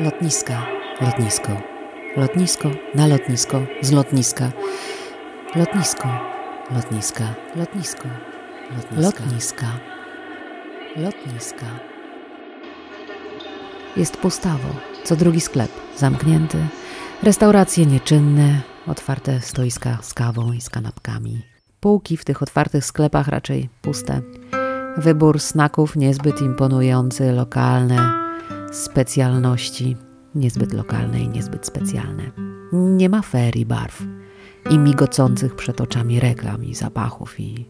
Lotniska, lotnisko, lotnisko, na lotnisko, z lotniska, lotnisko, lotniska, lotnisko, lotniska, lotniska. Jest pustawo, co drugi sklep. Zamknięty, restauracje nieczynne, otwarte stoiska z kawą i z kanapkami. Półki w tych otwartych sklepach raczej puste. Wybór snaków niezbyt imponujący, lokalne, specjalności, niezbyt lokalne i niezbyt specjalne. Nie ma ferii barw i migocących przed oczami reklam i zapachów i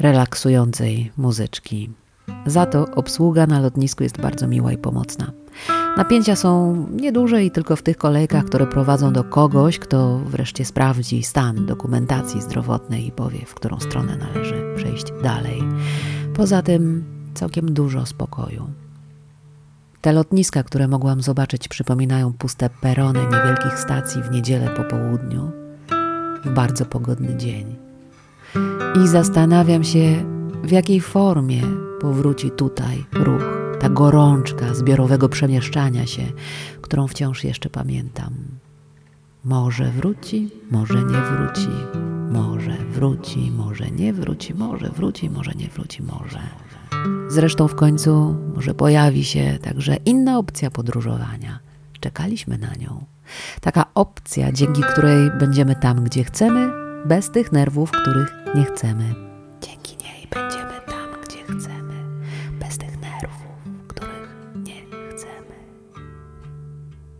relaksującej muzyczki. Za to obsługa na lotnisku jest bardzo miła i pomocna. Napięcia są nieduże i tylko w tych kolejkach, które prowadzą do kogoś, kto wreszcie sprawdzi stan dokumentacji zdrowotnej i powie, w którą stronę należy przejść dalej. Poza tym całkiem dużo spokoju. Te lotniska, które mogłam zobaczyć, przypominają puste perony niewielkich stacji w niedzielę po południu, w bardzo pogodny dzień. I zastanawiam się, w jakiej formie powróci tutaj ruch, ta gorączka zbiorowego przemieszczania się, którą wciąż jeszcze pamiętam. Może wróci, może nie wróci, może wróci, może nie wróci, może wróci, może nie wróci, może. Zresztą w końcu może pojawi się także inna opcja podróżowania. Czekaliśmy na nią. Taka opcja, dzięki której będziemy tam, gdzie chcemy, bez tych nerwów, których nie chcemy.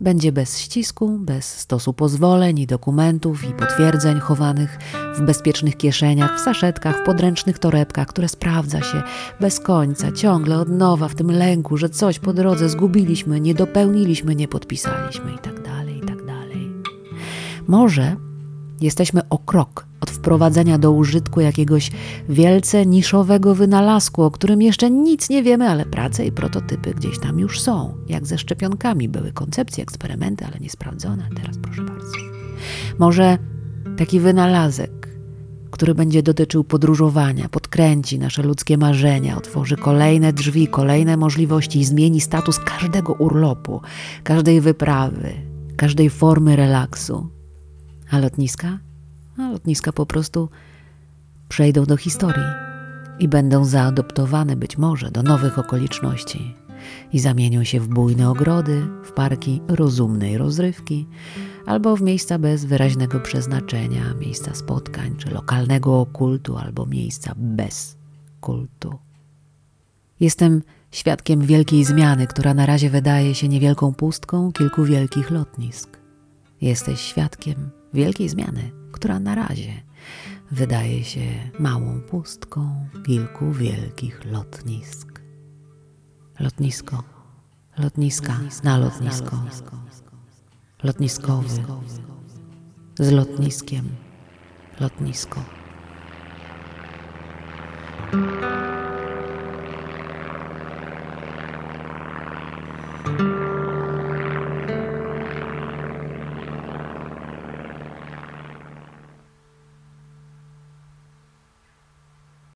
Będzie bez ścisku, bez stosu pozwoleń i dokumentów i potwierdzeń chowanych w bezpiecznych kieszeniach, w saszetkach, w podręcznych torebkach, które sprawdza się bez końca, ciągle od nowa w tym lęku, że coś po drodze zgubiliśmy, nie dopełniliśmy, nie podpisaliśmy i tak dalej, i tak. Może jesteśmy o krok wprowadzenia do użytku jakiegoś wielce niszowego wynalazku, o którym jeszcze nic nie wiemy, ale prace i prototypy gdzieś tam już są. Jak ze szczepionkami były koncepcje, eksperymenty, ale niesprawdzone. Teraz proszę bardzo. Może taki wynalazek, który będzie dotyczył podróżowania, podkręci nasze ludzkie marzenia, otworzy kolejne drzwi, kolejne możliwości i zmieni status każdego urlopu, każdej wyprawy, każdej formy relaksu. A lotniska? A lotniska po prostu przejdą do historii i będą zaadoptowane być może do nowych okoliczności i zamienią się w bujne ogrody, w parki rozumnej rozrywki albo w miejsca bez wyraźnego przeznaczenia, miejsca spotkań czy lokalnego kultu albo miejsca bez kultu. Jestem świadkiem wielkiej zmiany, która na razie wydaje się niewielką pustką kilku wielkich lotnisk. Jesteś świadkiem wielkiej zmiany, która na razie wydaje się małą pustką kilku wielkich lotnisk. Lotnisko, lotniska, na lotnisko, lotniskowy, z lotniskiem, lotnisko.